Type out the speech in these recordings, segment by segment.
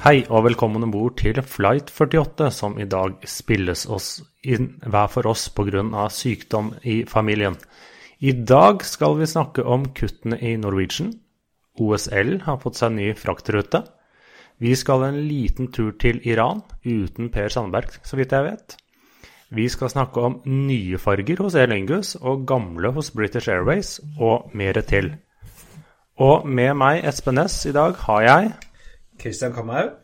Hei og velkommen om bord til Flight 48, som i dag spilles oss inn hver for oss pga. sykdom i familien. I dag skal vi snakke om kuttene i Norwegian. OSL har fått seg ny fraktrute. Vi skal en liten tur til Iran uten Per Sandberg, så vidt jeg vet. Vi skal snakke om nye farger hos Air Lingus og gamle hos British Airways, og mer til. Og med meg, Espen Næss, i dag har jeg Christian Kamhaug.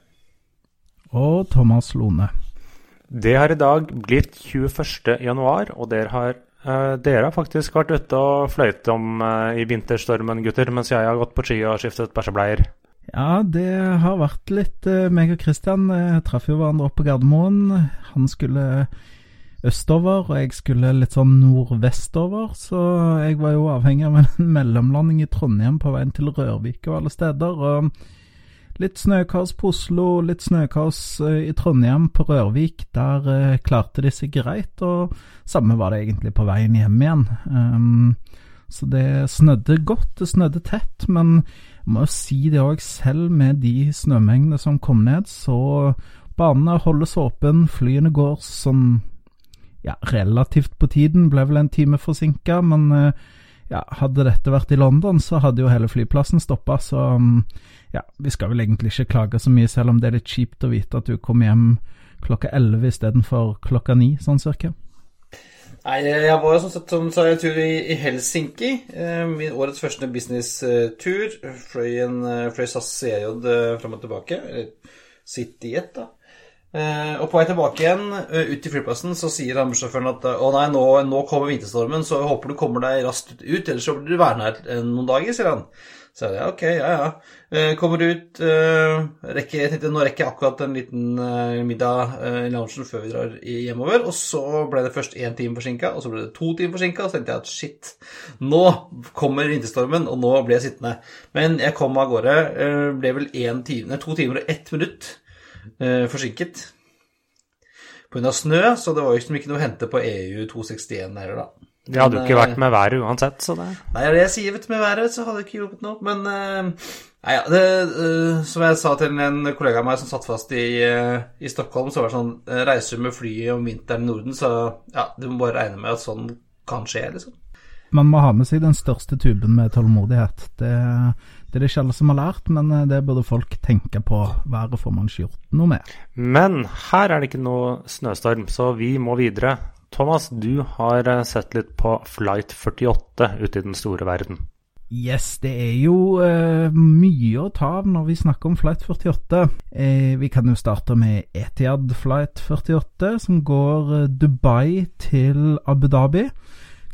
Og Thomas Lone. Det har i dag blitt 21. januar, og dere har, uh, dere har faktisk vært ute og fløyet om uh, i vinterstormen, gutter, mens jeg har gått på ski og skiftet bæsjebleier. Ja, det har vært litt uh, meg og Kristian traff jo hverandre oppe på Gardermoen. Han skulle østover, og jeg skulle litt sånn nordvestover, så jeg var jo avhengig av en mellomlanding i Trondheim på veien til Rørvik og alle steder. og Litt snøkaos på Oslo, litt snøkaos eh, i Trondheim, på Rørvik. Der eh, klarte de seg greit, og samme var det egentlig på veien hjem igjen. Um, så det snødde godt, det snødde tett, men jeg må jo si det òg, selv med de snømengdene som kom ned, så banene holdes åpen, flyene går som ja, relativt på tiden, ble vel en time forsinka, men eh, ja, hadde dette vært i London, så hadde jo hele flyplassen stoppa, så um, ja, vi skal vel egentlig ikke klage så mye, selv om det er litt kjipt å vite at du kommer hjem klokka elleve istedenfor klokka ni, sånn cirka. Nei, jeg var jo sånn sett som sa en tur i, i Helsinki. Eh, min årets første business-tur. Fløy, en, eh, fløy SAS CJ eh, fram og tilbake. Eller CityJet, da. Eh, og på vei tilbake igjen, eh, ut til flyplassen, så sier han at å nei, nå, nå kommer vinterstormen, så jeg håper du kommer deg raskt ut, ellers så blir du værende her eh, noen dager, sier han. Så jeg, ja, ok, ja, ja. Eh, kommer ut, eh, rekker, jeg tenkte nå rekker jeg akkurat en liten eh, middag i loungen før vi drar hjemover. Og så ble det først én time forsinka, og så ble det to timer forsinka. Og så tenkte jeg at shit, nå kommer vinterstormen, og nå blir jeg sittende. Men jeg kom av gårde. ble vel en time, nei, to timer og ett minutt forsinket. Pga. snø, så det var jo liksom ikke noe å hente på EU 261 heller, da. Det hadde jo ikke eh, vært med været uansett, så det Nei, det er det jeg sier, vet du, med været, så hadde det ikke hjulpet noe. Men eh, nei, ja, det, eh, som jeg sa til en kollega av meg som satt fast i, eh, i Stockholm, så var det sånn eh, Reiser du med flyet om vinteren i Norden, så ja, du må bare regne med at sånn kan skje, liksom. Man må ha med seg den største tuben med tålmodighet. Det, det er det ikke alle som har lært, men eh, det burde folk tenke på. Været får man ikke gjort noe med. Men her er det ikke noe snøstorm, så vi må videre. Thomas, du har eh, sett litt på Flight 48 ute i den store verden. Yes, det er jo eh, mye å ta av når vi snakker om Flight 48. Eh, vi kan jo starte med Etiad Flight 48, som går eh, Dubai til Abu Dhabi.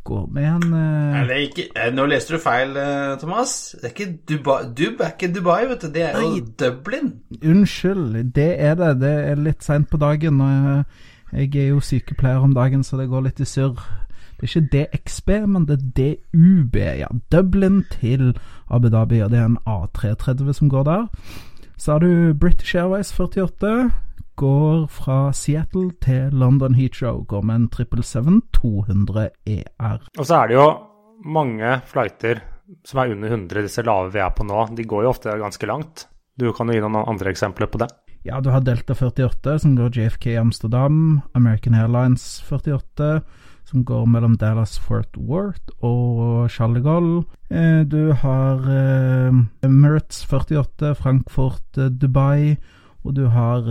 Går med en eh, Nei, ikke, eh, nå leste du feil, eh, Thomas. Det er ikke Dubai, Dub er ikke Dubai, vet du. Det er jo Nei. Dublin. Unnskyld, det er det. Det er litt seint på dagen. og jeg, jeg er jo sykepleier om dagen, så det går litt i surr. Det er ikke DXB, men det er DUB. Ja, Dublin til Abu Dhabi, og det er en A330 som går der. Så har du British Airways 48. Går fra Seattle til London Heathrow. Går med en 777-200 ER. Og så er det jo mange flighter som er under 100, disse lave vi er på nå. De går jo ofte ganske langt. Du kan jo gi noen andre eksempler på det. Ja, du har Delta 48, som går JFK Amsterdam. American Airlines 48, som går mellom Dallas Fort Worth og Charles de. Eh, du har eh, Emirates 48, Frankfurt, eh, Dubai. Og du har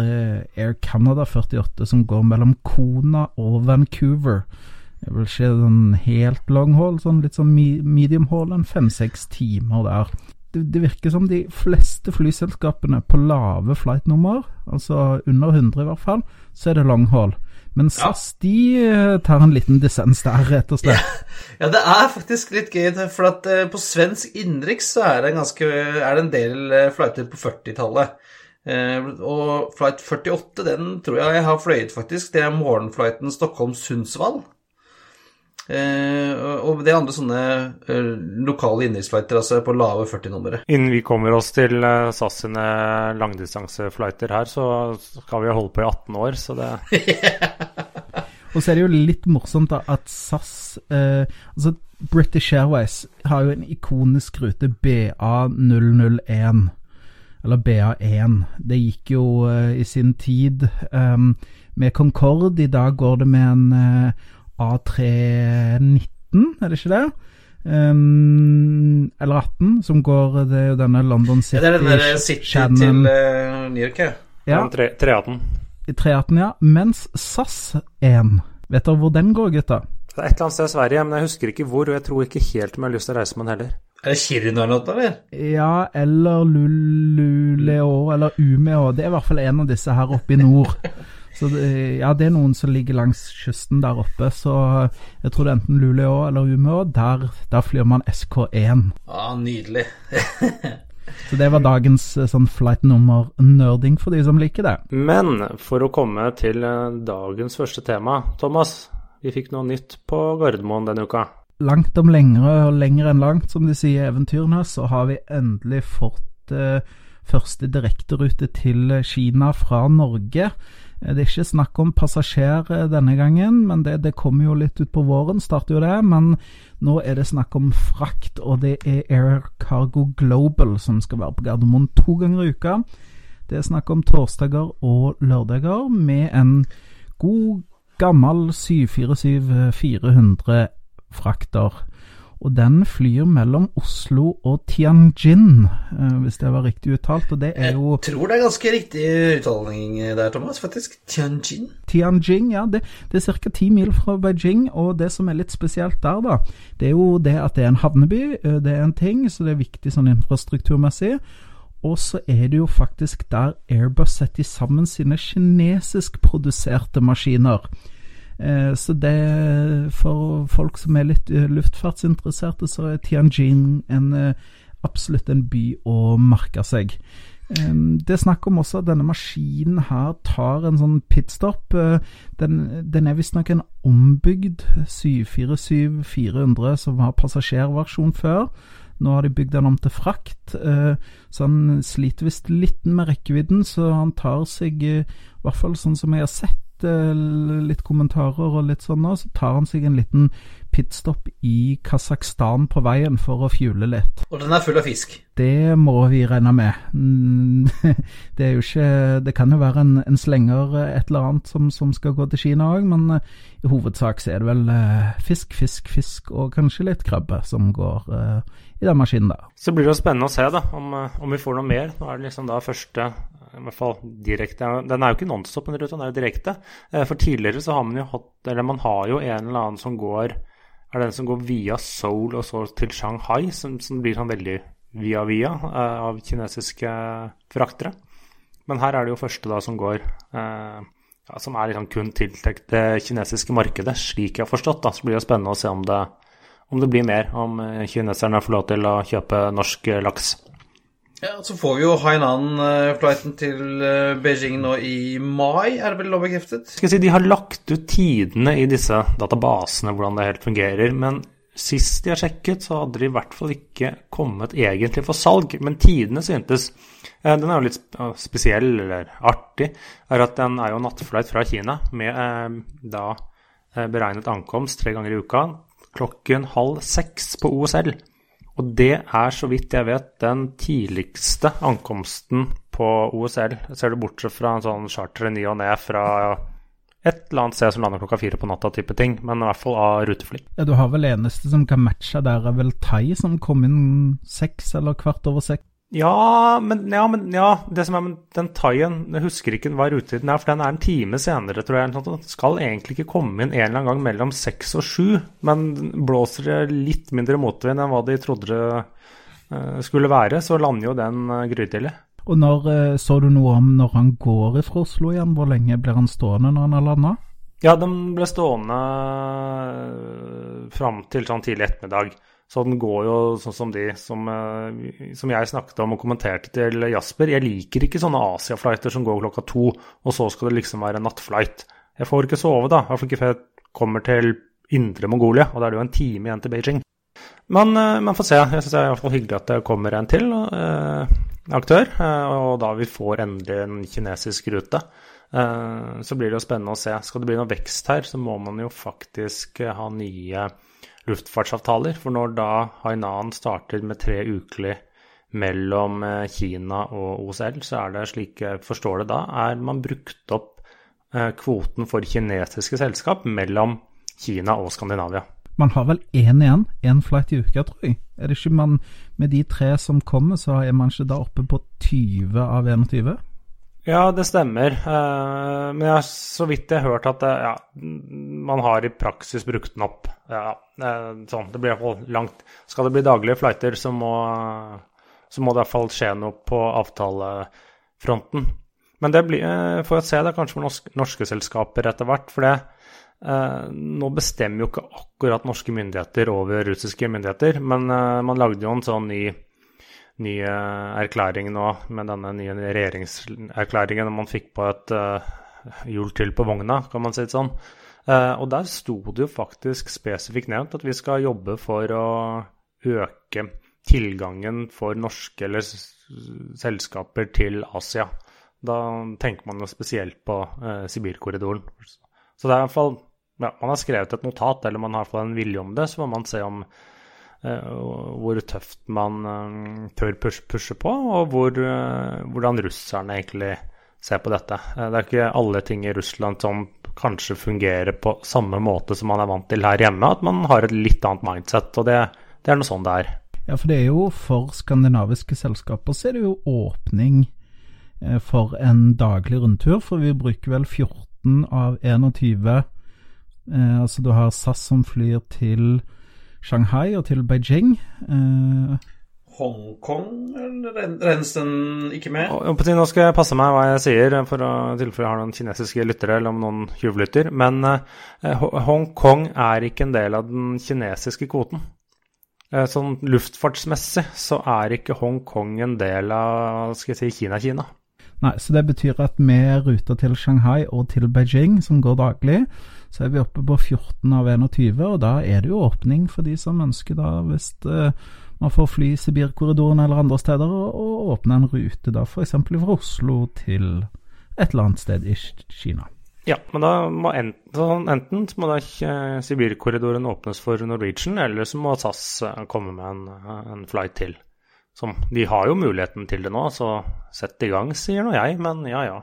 Air Canada 48, som går mellom Kona og Vancouver. Det vil skje sånn helt long haul, sånn litt sånn medium haul, en fem-seks timer der. Det, det virker som de fleste flyselskapene på lave flightnummer, altså under 100 i hvert fall, så er det long haul. Men SAS de eh, tar en liten dissens der, rett og slett. Ja, det er faktisk litt gøy, for at eh, på svensk innenriks så er det, ganske, er det en del eh, flighter på 40-tallet. Eh, og flight 48, den tror jeg jeg har fløyet, faktisk. Det er morgenflighten Stockholm-Sundsvall. Eh, og det er andre sånne eh, lokale innenriksflighter, altså på lave 40-nummeret. Innen vi kommer oss til eh, SAS sine langdistanseflighter her, så skal vi holde på i 18 år, så det Og så er det jo litt morsomt da at SAS eh, Altså, British Airways har jo en ikonisk rute BA001. Eller BA1. Det gikk jo eh, i sin tid eh, med Concorde. I dag går det med en eh, A319, er det ikke det? Um, eller 18, som går Det er jo denne London City Ja, det er den der City Shannon- til uh, New York, ja. Ja, 318. 318, ja. Mens SAS 1 Vet dere hvor den går, gutta? Det er et eller annet sted i Sverige, men jeg husker ikke hvor, og jeg tror ikke helt om jeg har lyst til å reise med den heller. Er det Kiruna eller noe, eller? Ja, eller Luleå eller Umeå. Det er i hvert fall en av disse her oppe i nord. Så det, ja, det er noen som ligger langs kysten der oppe, så jeg tror det er enten Luleå eller Umeå. Der, der flyr man SK1. Ja, nydelig. Så det var dagens eh, sånn flight nummer-nerding for de som liker det. Men for å komme til eh, dagens første tema, Thomas. Vi fikk noe nytt på Gardermoen denne uka. Langt om lengre og lenger enn langt, som de sier i eventyrene, så har vi endelig fått eh, første direkterute til Kina fra Norge. Eh, Det er ikke snakk om passasjer eh, denne gangen, men det, det kommer jo litt utpå våren, starter jo det. Men nå er det snakk om frakt, og det er Air Cargo Global som skal være på Gardermoen to ganger i uka. Det er snakk om torsdager og lørdager med en god, gammel 747-400 frakter. Og den flyr mellom Oslo og Tianjin, eh, hvis det var riktig uttalt. Og det er jo Jeg tror det er ganske riktig uttaling der, Thomas, faktisk. Tianjin. Tianjin, ja. Det, det er ca. ti mil fra Beijing, og det som er litt spesielt der, da, det er jo det at det er en havneby. eh, Det er en ting, så det er viktig sånn infrastrukturmessig. Og så er det jo faktisk der Airbus setter sammen sine kinesiskproduserte maskiner. Eh, Så det for folk som er litt eh, luftfartsinteresserte, så er Tianjin en, eh, absolutt en by å merke seg. Det er snakk om også at denne maskinen her tar en sånn pitstop. Den, den er visstnok en ombygd 747-400 som var passasjerversjon før. Nå har de bygd den om til frakt, så han sliter visst litt med rekkevidden. Så han tar seg, i hvert fall sånn som jeg har sett eh, litt kommentarer og litt sånn nå, så tar han seg en liten pitstop i Kasakhstan på veien for å fjule litt. Og den er full av fisk. Det må vi regne med. Mm, Det er jo ikke Det kan jo være en, en slenger eh, et eller annet som, som skal gå til Kina òg, men eh, i hovedsak så er det vel eh, fisk, fisk, fisk og kanskje litt krabbe som går i den maskinen der. Så blir det jo spennende å se da, om, om vi får noe mer. Nå er det liksom da første i hvert fall direkte Den er jo ikke nonstop, den ruta, den er jo direkte. For tidligere så har man jo hatt Eller man har jo en eller annen som går Er den som går via Seoul og så til Shanghai, som, som blir sånn veldig via-via eh, av kinesiske fraktere. Men her er det jo første da som går eh, ja, Som er liksom kun tiltenkt det kinesiske markedet, slik jeg har forstått. da, Så blir det spennende å se om det, om det blir mer, om eh, kineserne får lov til å kjøpe norsk eh, laks. Ja, Så får vi jo Hainan-flighten til eh, Beijing nå i mai, er det vel lov? Skal jeg si, De har lagt ut tidene i disse databasene, hvordan det helt fungerer. Men sist de har sjekket, så hadde de i hvert fall ikke kommet egentlig for salg. Men tidene syntes eh, Den er jo litt spesiell, eller artig, er at den er jo nattflight fra Kina med eh, da eh, beregnet ankomst tre ganger i uka klokken halv seks på OSL. Og det er, så vidt jeg vet, den tidligste ankomsten på OSL. Ser du bortsett fra en sånn charter i ny og ne fra et eller annet sted som lander klokka fire på natta, type ting. Men i hvert fall av rutefly. Ja, Du har vel eneste som kan matche der, er vel Thai, som kom inn seks eller kvart over seks. Ja, men, ja, men ja, det som er med den Thaien Jeg husker ikke hva rutetiden er, for den er en time senere, tror jeg. Den skal egentlig ikke komme inn en eller annen gang mellom seks og sju, men blåser det litt mindre motvind enn hva de trodde det eh, skulle være, så lander jo den eh, grytidlig. Og når eh, så du noe om når han går ifra Oslo igjen? Hvor lenge blir han stående når han har landa? Ja, den ble stående fram til sånn tidlig ettermiddag. Så den går jo sånn som de som, som, jeg snakket om og kommenterte til Jasper. Jeg liker ikke sånne Asia-flighter som går klokka to, og så skal det liksom være nattflight. Jeg får ikke sove, da. I ikke før jeg kommer til indre Mongolia, og da er det jo en time igjen til Beijing. Men man får se. Jeg syns det er i hyggelig at det kommer en til eh, aktør, eh, og da vi får endelig en kinesisk rute. Eh, så blir det jo spennende å se. Skal det bli noe vekst her, så må man jo faktisk ha nye luftfartsavtaler. For når da Hainan starter med tre ukelig mellom Kina og OCL, så er det slik jeg forstår det da, er man brukt opp kvoten for kinesiske selskap mellom Kina og Skandinavia. Man har vel én igjen, én flight i uka, tror jeg. Er det ikke man Med de tre som kommer, så er man ikke da oppe på 20 av 21? Ja, det stemmer. Uh, men jeg, så vidt jeg har hørt at uh, ja, man har i praksis brukt den opp. Ja, uh, sånn, det blir iallfall langt. Skal det bli daglige flighter, så må, så må det iallfall skje noe på avtalefronten. Men det blir, får jeg se, det kanskje for norske, selskaper etter hvert. For det, Eh, nå bestemmer jo ikke akkurat norske myndigheter over russiske myndigheter, men eh, man lagde jo en sånn ny, ny erklæring nå med denne nye regjeringserklæringen man fikk på et uh, hjul til på vogna, kan man si det sånn. Uh, og der sto det jo faktisk spesifikt nevnt at vi skal jobbe for å øke tilgangen for norske eller selskaper til Asia. Da tenker man jo spesielt på uh, Sibirkorridoren. Så det er i hvert fall ja, man har skrevet et notat, eller man har fått en vilje om det, så må man se om hvor tøft man uh, tør pushe, pushe, på, og hvor, uh, hvordan russerne egentlig ser på dette. det er ikke alle ting i Russland som kanskje fungerer på samme måte som man er vant til her hjemme, at man har et litt annet mindset, og det, det er noe sånn det er. Ja, for det er jo for skandinaviske selskaper så er det jo åpning for en daglig rundtur, for vi bruker vel 14 av 21 Eh, altså du har SAS som flyr til Shanghai og til Beijing. Eh, Hongkong, regnes den ikke med? Nå skal jeg passe meg hva jeg sier, for å tilfelle jeg har noen kinesiske lyttere eller om noen tjuvlytter. Men eh, Hongkong er ikke en del av den kinesiske kvoten. Eh, sånn luftfartsmessig så er ikke Hongkong en del av skal jeg si, Kina-Kina. Nei, så det betyr at med ruter til Shanghai og til Beijing, som går daglig, så er vi oppe på 14 av 21, og da er det jo åpning for de som ønsker da, hvis uh, man får fly Sibirkorridoren eller andre steder, og, åpne en rute da f.eks. fra Oslo til et eller annet sted i Kina. Ja, men da må enten, enten må da Sibirkorridoren åpnes for Norwegian, eller så må SAS eh, komme med en, en flight til. Som, de har jo muligheten til det nå, så sett i gang, sier nå jeg, men ja ja.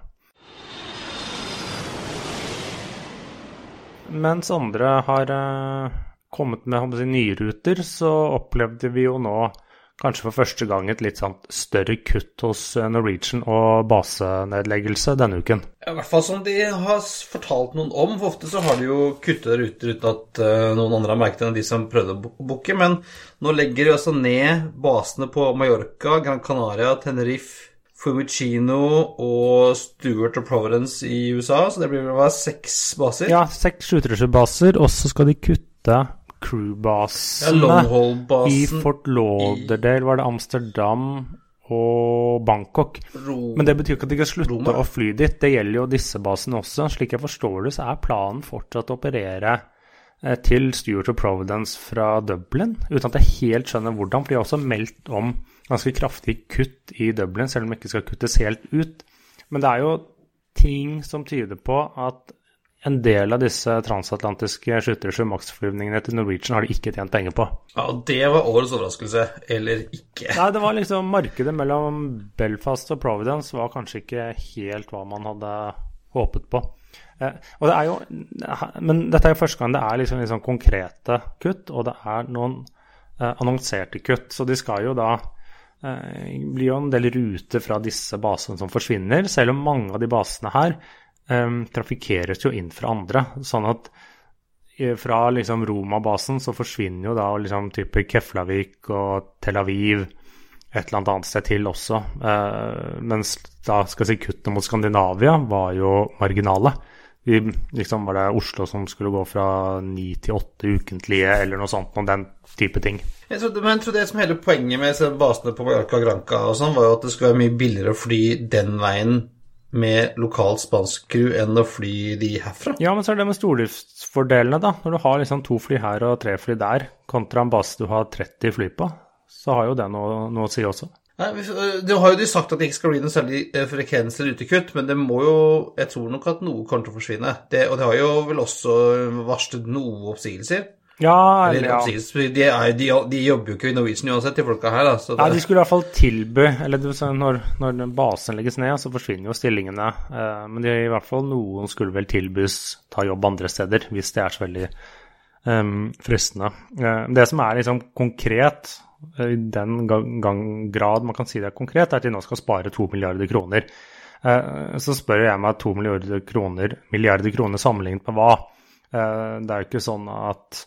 Mens andre har uh, kommet med si, nye ruter, så opplevde vi jo nå kanskje for første gang et litt sånn større kutt hos eh, Norwegian og basenedleggelse denne uken. I hvert fall som de har fortalt noen om. For ofte så har de jo kuttet ruter uten at uh, noen andre har merket det enn de som prøvde å booke. Men nå legger de altså ned basene på Mallorca, Gran Canaria, Tenerife Fumicino og Stuart og Providence i USA, så det blir vel være seks baser? Ja, seks skytterbaser, og så skal de kutte crewbasene ja, i Fort Lauderdale, var det Amsterdam og Bangkok. Ro Men det betyr ikke at de kan slutte Roma. å fly dit. Det gjelder jo disse basene også. Slik jeg forstår det, så er planen fortsatt å operere eh, til Stuart og Providence fra Dublin, uten at jeg helt skjønner hvordan. For de har også meldt om ganske kraftig kutt i Dublin, selv om det ikke skal kuttes helt ut. Men det er jo ting som tyder på at en del av disse transatlantiske skyttersjø Max-flyvningene til Norwegian har de ikke tjent penger på. Ja, og Det var årets overraskelse, eller ikke? Nei, det var liksom Markedet mellom Belfast og Providence var kanskje ikke helt hva man hadde håpet på. Eh, og det er jo, Men dette er jo første gang det er liksom, liksom konkrete kutt, og det er noen eh, annonserte kutt. Så de skal jo da blir jo en del ruter fra disse basene som forsvinner, selv om mange av de basene her um, trafikkeres jo inn fra andre. Sånn at fra liksom Roma-basen så forsvinner jo da liksom type Keflavik og Tel Aviv et eller annet annet sted til også. Uh, mens da skal jeg si kuttene mot Skandinavia var jo marginale. I, liksom Var det Oslo som skulle gå fra ni til åtte ukentlige, eller noe sånt, og den type ting. Jeg trodde, men jeg trodde det som hele poenget med basene på Mallorca og Granca og sånn, var jo at det skulle være mye billigere å fly den veien med lokalt spansk crew enn å fly de herfra. Ja, men så er det med stordriftsfordelene, da. Når du har liksom to fly her og tre fly der, kontra en base du har 30 fly på, så har jo det noe, noe å si også. Nei, Du har jo de sagt at det ikke skal bli noe særlig frekvens eller utekutt, men det må jo Jeg tror nok at noe kommer til å forsvinne. Det, og det har jo vel også varslet noe oppsigelser. Ja, eller, ja. De, er, de, de, jobber jo ikke i Norwegian uansett, de folka her. Da, det... Nei, de skulle i hvert fall tilby Eller når, når, basen legges ned, så forsvinner jo stillingene. Eh, men de, i hvert fall noen skulle vel tilbys ta jobb andre steder, hvis det er så veldig um, fristende. Det som er liksom konkret, i den gang, grad man kan si det er konkret, er at de nå skal spare to milliarder kroner. Uh, så spør jeg meg to milliarder kroner, milliarder kroner sammenlignet med hva? det er jo ikke sånn at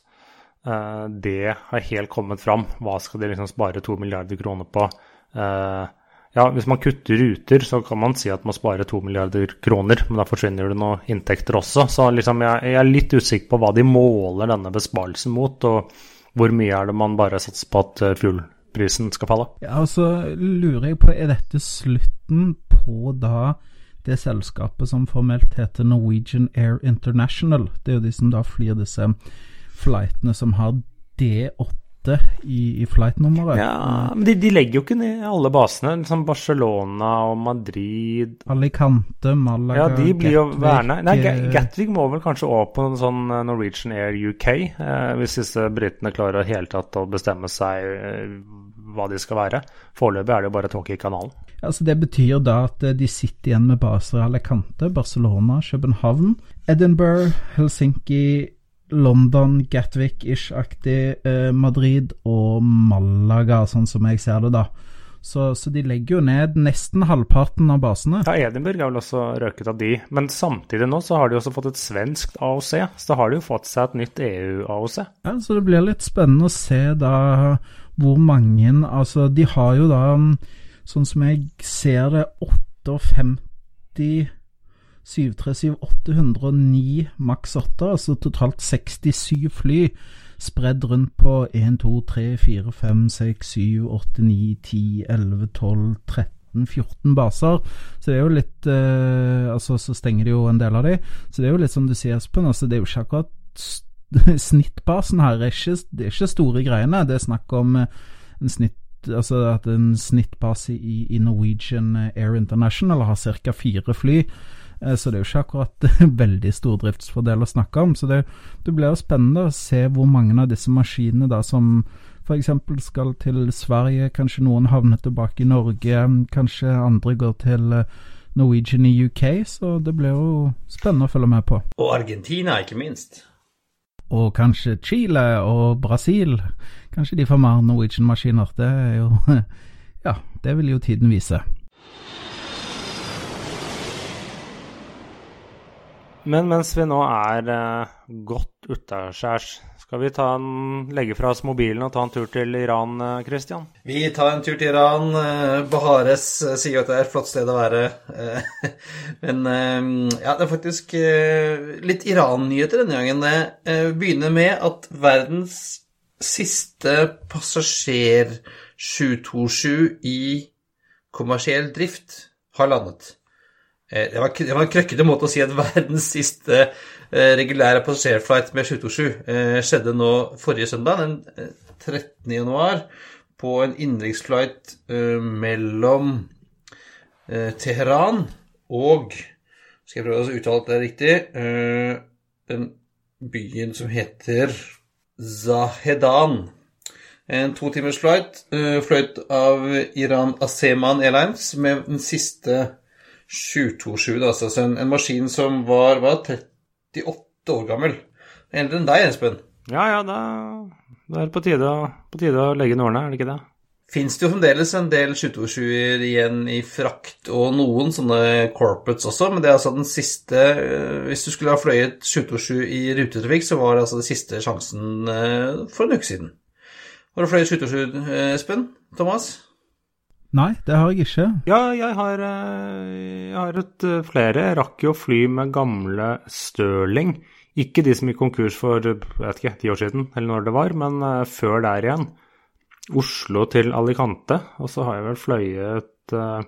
Eh, det har helt kommet fram. Hva skal de liksom spare to milliarder kroner på? Eh, ja, hvis man kutter ruter, så kan man si at man sparer to milliarder kroner, men da forsvinner det noen inntekter også. Så liksom jeg, jeg, er litt usikker på hva de måler denne besparelsen mot, og hvor mye er det man bare satser på at eh, fuelprisen skal falle? Ja, og så lurer jeg på, er dette slutten på da det selskapet som formelt heter Norwegian Air International? Det er jo de som da flyr disse flightene som har D8 i, i flight-nummeret. Ja, men de, de, legger jo ikke ned alle basene, som Barcelona og Madrid Alicante, Malaga, Ja, de blir jo værende. Nei, Gatwick må vel kanskje òg på en sånn eh, Norwegian Air UK, eh, hvis disse britene klarer helt tatt å bestemme seg eh, hva de skal være. Foreløpig er det jo bare tåke i kanalen. Altså Det betyr da at eh, de sitter igjen med baser i Alicante, Barcelona, København, Edinburgh, Helsinki, London, Gatwick-ish-aktig, eh, Madrid og Malaga, sånn som jeg ser det, da. Så, så, de legger jo ned nesten halvparten av basene. Ja, Edinburgh er vel også røket av de. Men samtidig nå så har de også fått et svensk AOC. Så da har de jo fått seg et nytt EU-AOC. Ja, så det blir litt spennende å se da hvor mange Altså, de har jo da, sånn som jeg ser det, 58 737-809 maks 8, altså totalt 67 fly spredd rundt på 1, 2, 3, 4, 5, 6, 7, 8, 9, 10, 11, 12, 13 14 baser. Så det er jo litt eh, Altså, så stenger de jo en del av de. Så det er jo litt som du sier, Espen. Altså, det er jo ikke akkurat Snittbasen her er ikke, det er ikke store greiene. Det er snakk om eh, en snitt Altså at en snittbase i, i Norwegian Air International har ca. fire fly. Eh, så det er jo ikke akkurat veldig stor driftsfordel å snakke om. Så det, det blir jo spennende å se hvor mange av disse maskinene da som f.eks. skal til Sverige, kanskje noen havner tilbake i Norge, kanskje andre går til eh, Norwegian i UK, så det blir jo spennende å følge med på. Og Argentina, ikke minst. Og kanskje Chile og Brasil. Kanskje de får mer Norwegian-maskiner. Det er jo Ja, det vil jo tiden vise. Men mens vi nå er eh, godt utaskjærs, skal vi en, legge fra oss mobilen og ta en tur til Iran, Kristian? Christian? Vi tar en tur til Iran. Eh, Bahares eh, sier jo at det er et flott sted å være. Eh, men ja, det er faktisk litt Iran-nyheter denne gangen. Det begynner med at verdens siste passasjer 727 i kommersiell drift har landet. Eh, det var, det var, en krøkkete måte å si at verdens siste eh, regulære passasjerflight med 727 eh, skjedde nå forrige søndag, den 13. januar, på en innenriksflight mellom Teheran og Skal jeg prøve å uttale det riktig Den byen som heter Zahedan. En to timers flight fløyt av Iran Aseman Airlines med den siste 727, da, altså en, en, maskin som var, var 38 år gammel. Eldre enn deg, Espen. Ja, ja, da, da er det på tide, på tide å legge inn årene, er det ikke det? Fins det jo fremdeles en del 727-er igjen i frakt, og noen sånne corporates også, men det er altså den siste eh, Hvis du skulle ha fløyet 727 i rutetrafikk, så var det altså den siste sjansen eh, for en uke siden. Har du fløyet 727, eh, Espen? Thomas? Nei, det har jeg ikke. Ja, jeg har, eh, jeg har et, eh, flere. Jeg rakk jo å fly med gamle Stirling. Ikke de som gikk konkurs for jeg vet ikke, ti år siden, eller når det var, men før der igjen. Oslo til Alicante. Og så har jeg vel fløyet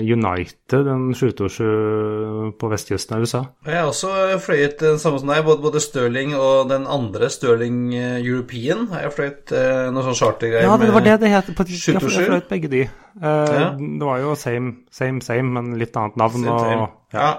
United, en 727 på vestkysten av USA. Jeg har også fløyet den samme som deg, både, både Stirling og den andre Stirling European. Jeg har fløyet eh, noen sånne chartergreier med Ja, det var det det het. På, 727. jeg fløyet begge de. Eh, Ja. Det var jo same, same, same, men litt annet navn. Same, same. Og, Ja.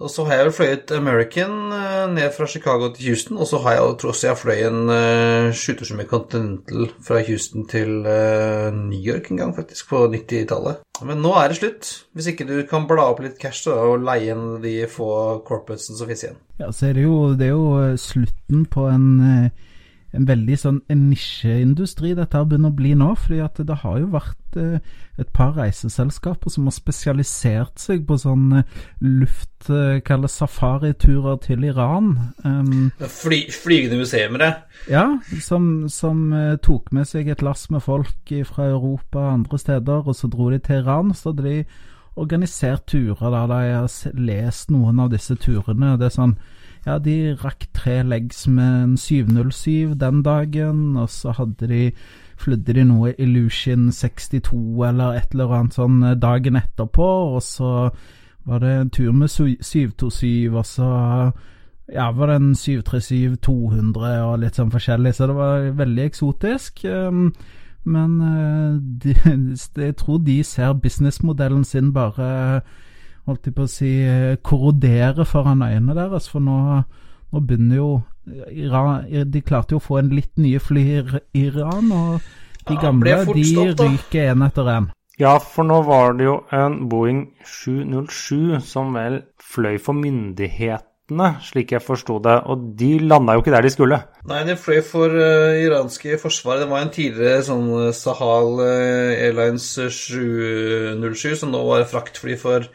Og så har jeg vel fløyet American eh, ned fra Chicago til Houston, og så har jeg tror jeg fløy en uh, 727 med Continental fra Houston til uh, New York en gang, faktisk, på 90-tallet. Men nå er det slutt. Hvis ikke du kan bla opp litt cash da, og leie inn de få corporatesene som finnes igjen. Ja, så er det jo, det er jo eh, slutten på en, eh, en veldig sånn en nisjeindustri dette har begynner å bli nå. fordi at det har jo vært eh, et par reiseselskaper som har spesialisert seg på sånn eh, luft... eh, det safariturer til Iran. Um, Fly, flygende museumere. ja, som, som tok med seg et lass med folk fra Europa og andre steder, og så dro de til Iran. Så hadde de organisert turer der de har lest noen av disse turene. Det er sånn Ja, de rakk tre legs med en 707 den dagen, og så hadde de flydde de noe Illusion 62 eller et eller annet sånn eh, dagen etterpå, og så var det en tur med su- 727, og så ja, var det en 737-200 og litt sånn forskjellig, så det var veldig eksotisk. Um, men eh, de, jeg tror de ser businessmodellen sin bare holdt jeg på å si eh, korrodere foran øynene deres, for nå, nå begynner jo Iran, De klarte jo å få en litt nye fly i Iran, og de gamle ja, de ryker én etter én. Ja, for nå var det jo en Boeing 707 som vel fløy for myndighetene, slik jeg forsto det, og de landa jo ikke der de skulle. Nei, de fløy for uh, iranske forsvaret. Det var en tidligere sånn eh, Sahal eh, Airlines 707, som nå var fraktfly for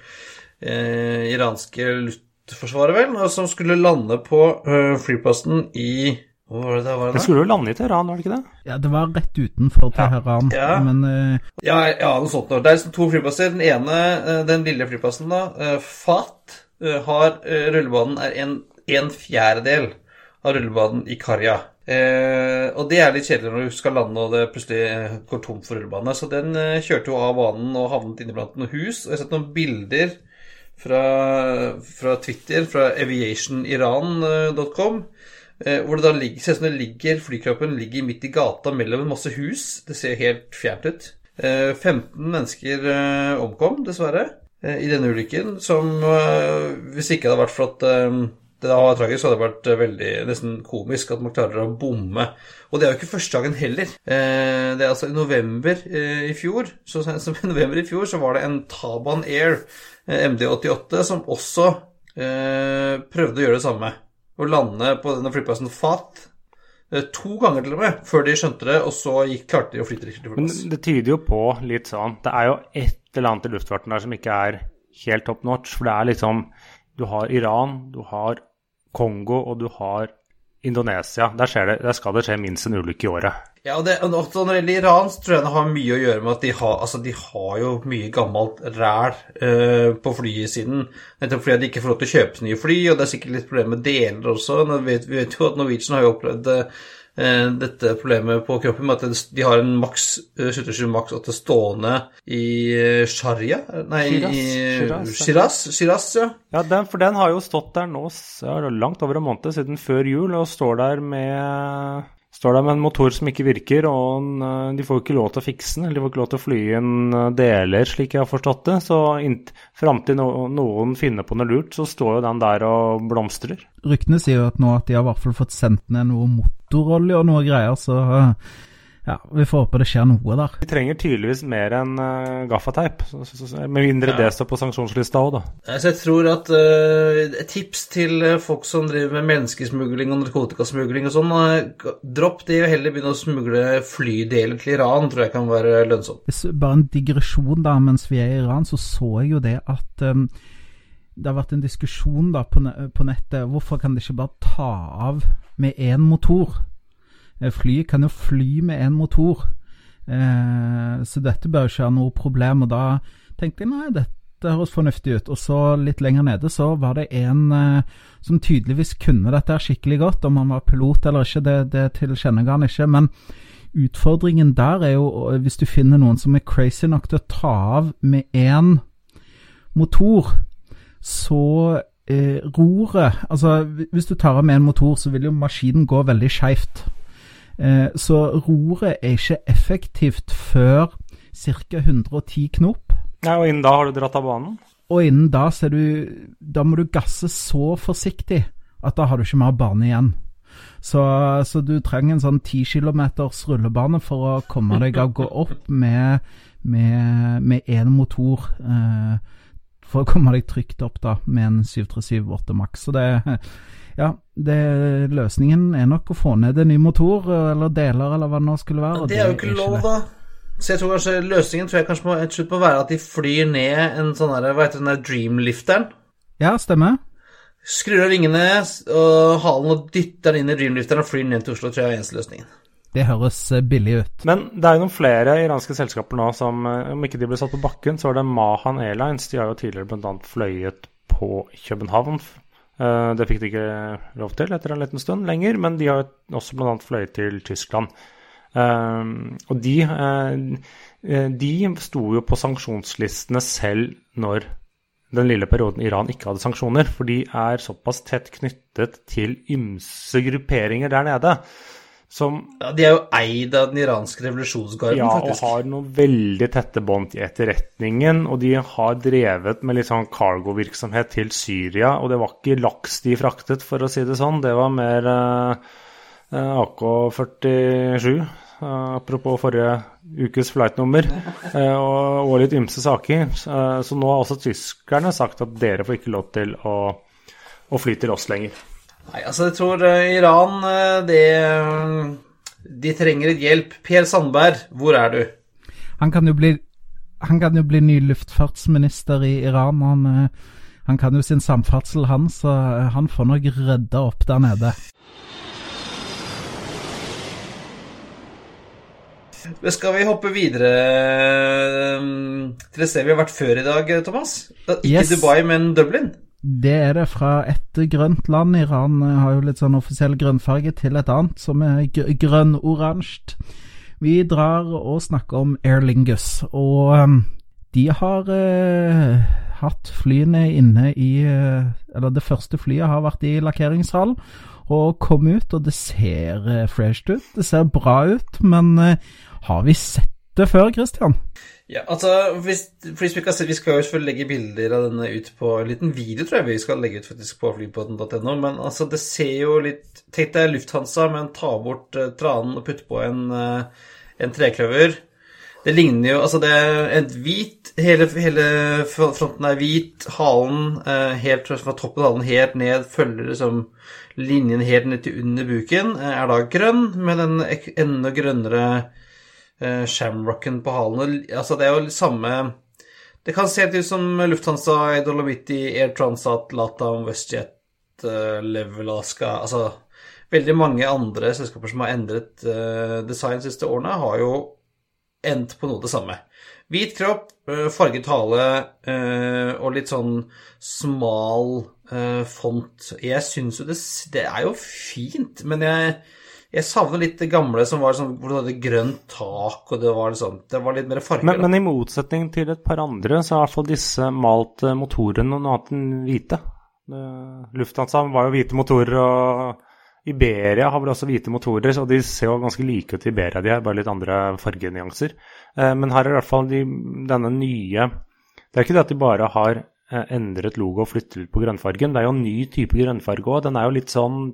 eh, iranske luftforsvaret, vel, som skulle lande på eh, flyplassen i Hvor var det det var? Den da? skulle jo lande i Teheran, var det ikke det? Ja, det var rett utenfor Teheran, Ja. men eh, Ja, ja, noe sånt. noe. Det er liksom to flyplasser. Den ene, eh, den lille flyplassen, da, eh, FAT, eh, har rullebanen er en, en fjerdedel av rullebanen i Karja. Eh, og det er litt kjedelig når du skal lande og det plutselig går tomt for rullebane. Så den eh, kjørte jo av banen og havnet inne blant noen hus. Og jeg har sett noen bilder fra, fra Twitter, fra aviationiran.com. Eh, hvor det da ligger, ser ut som det ligger, flykroppen ligger midt i gata mellom en masse hus. Det ser helt fjernt ut. Eh, 15 mennesker eh, omkom, dessverre, eh, i denne ulykken. Som eh, hvis ikke det hadde vært for at eh, det da var tragisk, så hadde det vært eh, veldig nesten komisk at man klarer å bomme. Og det er jo ikke første gangen heller. Eh, det er altså i november eh, i fjor, så november i fjor, så var det en Taban Air eh, MD88 som også eh, prøvde å gjøre det samme. Å lande på denne flyplassen FAT eh, to ganger til og med, før de skjønte det, og så gikk, klarte de å flytte til Men det tyder jo på litt sånn Det er jo et eller annet i luftfarten der som ikke er helt top notch. For det er liksom Du har Iran, du har Kongo, og du har Indonesia. Der, det, der skal det skje minst en ulykke i året. Ja, og, det, og også Når det gjelder Iran, så tror jeg det har mye å gjøre med at de har, altså, de har jo mye gammelt ræl uh, på flysiden. Nettopp fordi de ikke får lov til å kjøpe nye fly, og det er sikkert litt problemer med deler også. Vi vet, vi vet jo at Norwegian har jo opplevd eh, dette problemet på kroppen med at de har en maks eh, 77 maks 8 stående i eh, Sharia Nei, Shiraz. i. Shiraz, Shiraz, ja. Ja, den, for den har jo stått der nå ja, langt over en måned siden før jul, og står der med Står der med en motor som ikke virker, og eh, de får ikke lov til å fikse den. Eller de får ikke lov til å fly inn eh, deler, slik jeg har forstått det. Så fram til noen finner på noe lurt, så står jo den der og blomstrer. ryktene sier jo at nå at de har i hvert fall fått sendt ned noe motorolje og noe greier, så eh, ja, vi får håpe det skjer noe der. Vi trenger tydeligvis mer enn uh, gaffateip. Med mindre det står på sanksjonslista òg, da. Altså, jeg tror at uh, Et tips til eh, folk som driver med menneskesmugling og narkotikasmugling og sånn uh, Dropp det og heller begynne å smugle flydeler til Iran, tror jeg kan være lønnsomt. Bare en digresjon da, mens vi er i Iran, så så jeg jo det at um, det har vært en diskusjon da på, ne på nettet. Hvorfor kan de ikke bare ta av med én motor? Eh, Flyet kan jo fly med én motor. Eh, så dette bør ikke ha noe problem. Og da tenkte jeg nei, dette høres fornuftig ut. Og så litt lenger nede så var det en eh, som tydeligvis kunne dette skikkelig godt. Om han var pilot eller ikke, det, det tilkjennega han ikke. Men utfordringen der er jo hvis du finner noen som er crazy nok til å ta av med én motor, så eh, roret Altså, hvis du tar av med en motor, så vil jo maskinen gå veldig skeivt. Eh, så roret er ikke effektivt før ca. 110 knop. Ja, og innen da har du dratt av banen? Og innen da, så du, da må du gasse så forsiktig at da har du ikke mer bane igjen. Så, så du trenger en sånn 10 km rullebane for å komme deg av gå opp med, med én motor. Eh, for å komme deg trygt opp da med en 737-8 Max. Så det ja, det, løsningen er nok å få ned en ny motor, eller deler, eller hva det nå skulle være. det er jo ikke lov, da. Så jeg tror kanskje løsningen tror jeg kanskje må et slutt på å være at de flyr ned en sånn der, hva heter den der Dreamlifteren? Ja, stemmer. Skrur av vingene og halen og dytter den inn i Dreamlifteren og flyr ned til Oslo, tror jeg er eneste løsningen. Det høres eh, billig ut. Men det er jo noen flere iranske selskaper nå som, eh, om ikke de ble satt på bakken, så var det Mahan Airlines. De har jo tidligere bl.a. fløyet på København det fikk de ikke lov til etter en liten stund lenger, men de har også bl.a. fløyet til Tyskland. Eh, og de, eh, de sto jo på sanksjonslistene selv når den lille perioden Iran ikke hadde sanksjoner, for de er såpass tett knyttet til ymse grupperinger der nede. Som, ja, De er jo eid av den iranske revolusjonsgarden, ja, faktisk. Ja, og har noen veldig tette bånd til etterretningen. Og de har drevet med litt sånn cargo-virksomhet til Syria. Og det var ikke laks de fraktet, for å si det sånn. Det var mer eh, eh AK-47. Eh, apropos forrige ukes flightnummer. Eh, og, og, litt ymse saker. Eh, så nå har også tyskerne sagt at dere får ikke lov til å, å fly til oss lenger. Nei, altså jeg tror uh, Iran uh, det De trenger et hjelp. Per Sandberg, hvor er du? Han kan jo bli, han kan jo bli ny luftfartsminister i Iran. Han, uh, han kan jo sin samferdsel, han, så han får nok rydda opp der nede. Skal vi hoppe videre til et sted vi har vært før i dag, Thomas? Ikke yes. Dubai, men Dublin? Det er det fra et grønt land. Iran har jo litt sånn offisiell grønnfarge til et annet som er grønn-oransje. Vi drar og snakker om Air Lingus, og um, de har eh, hatt flyene inne i uh, Eller det første flyet har vært i lakkeringshall og kom ut, og det ser fresh ut. Det ser bra ut, men har vi sett det før, Christian? Ja, altså, hvis, hvis vi, kan vi skal jo selvfølgelig legge bilder av denne ut på en liten video, tror jeg vi skal legge ut faktisk på flypodden.no. Men altså, det ser jo litt Tenk deg Lufthansa, men ta bort uh, tranen og putte på en, uh, en trekløver. Det ligner jo Altså, det er et hvit hele, hele, fronten er hvit. Halen uh, helt fra toppen av halen helt ned følger liksom linjen helt ned til under buken. er da grønn, med den enda grønnere shamrocken på halen. Altså, det er jo samme Det kan se ut som Lufthansa, Dolomiti, Air Transat, Latam, WestJet, uh, Level Alaska Altså veldig mange andre selskaper som har endret uh, design de siste årene, har jo endt på noe det samme. Hvit kropp, farget hale og litt sånn smal font. Jeg syns jo det, det er jo fint, men jeg jeg savner litt det gamle som var sånn, hvor du hadde grønt tak, og det var, liksom, det var litt mer farger. Men, men, i motsetning til et par andre, så har i hvert fall disse malt motorene og noe annet enn hvite. Lufthansa var jo hvite motorer, og Iberia har vel også hvite motorer, så de ser jo ganske like ut i Iberia, de er bare litt andre fargenyanser. Eh, men her er i hvert fall de, denne nye Det er ikke det at de bare har eh, endret logo og flyttet på grønnfargen, det er jo en ny type grønnfarge òg. Den er jo litt sånn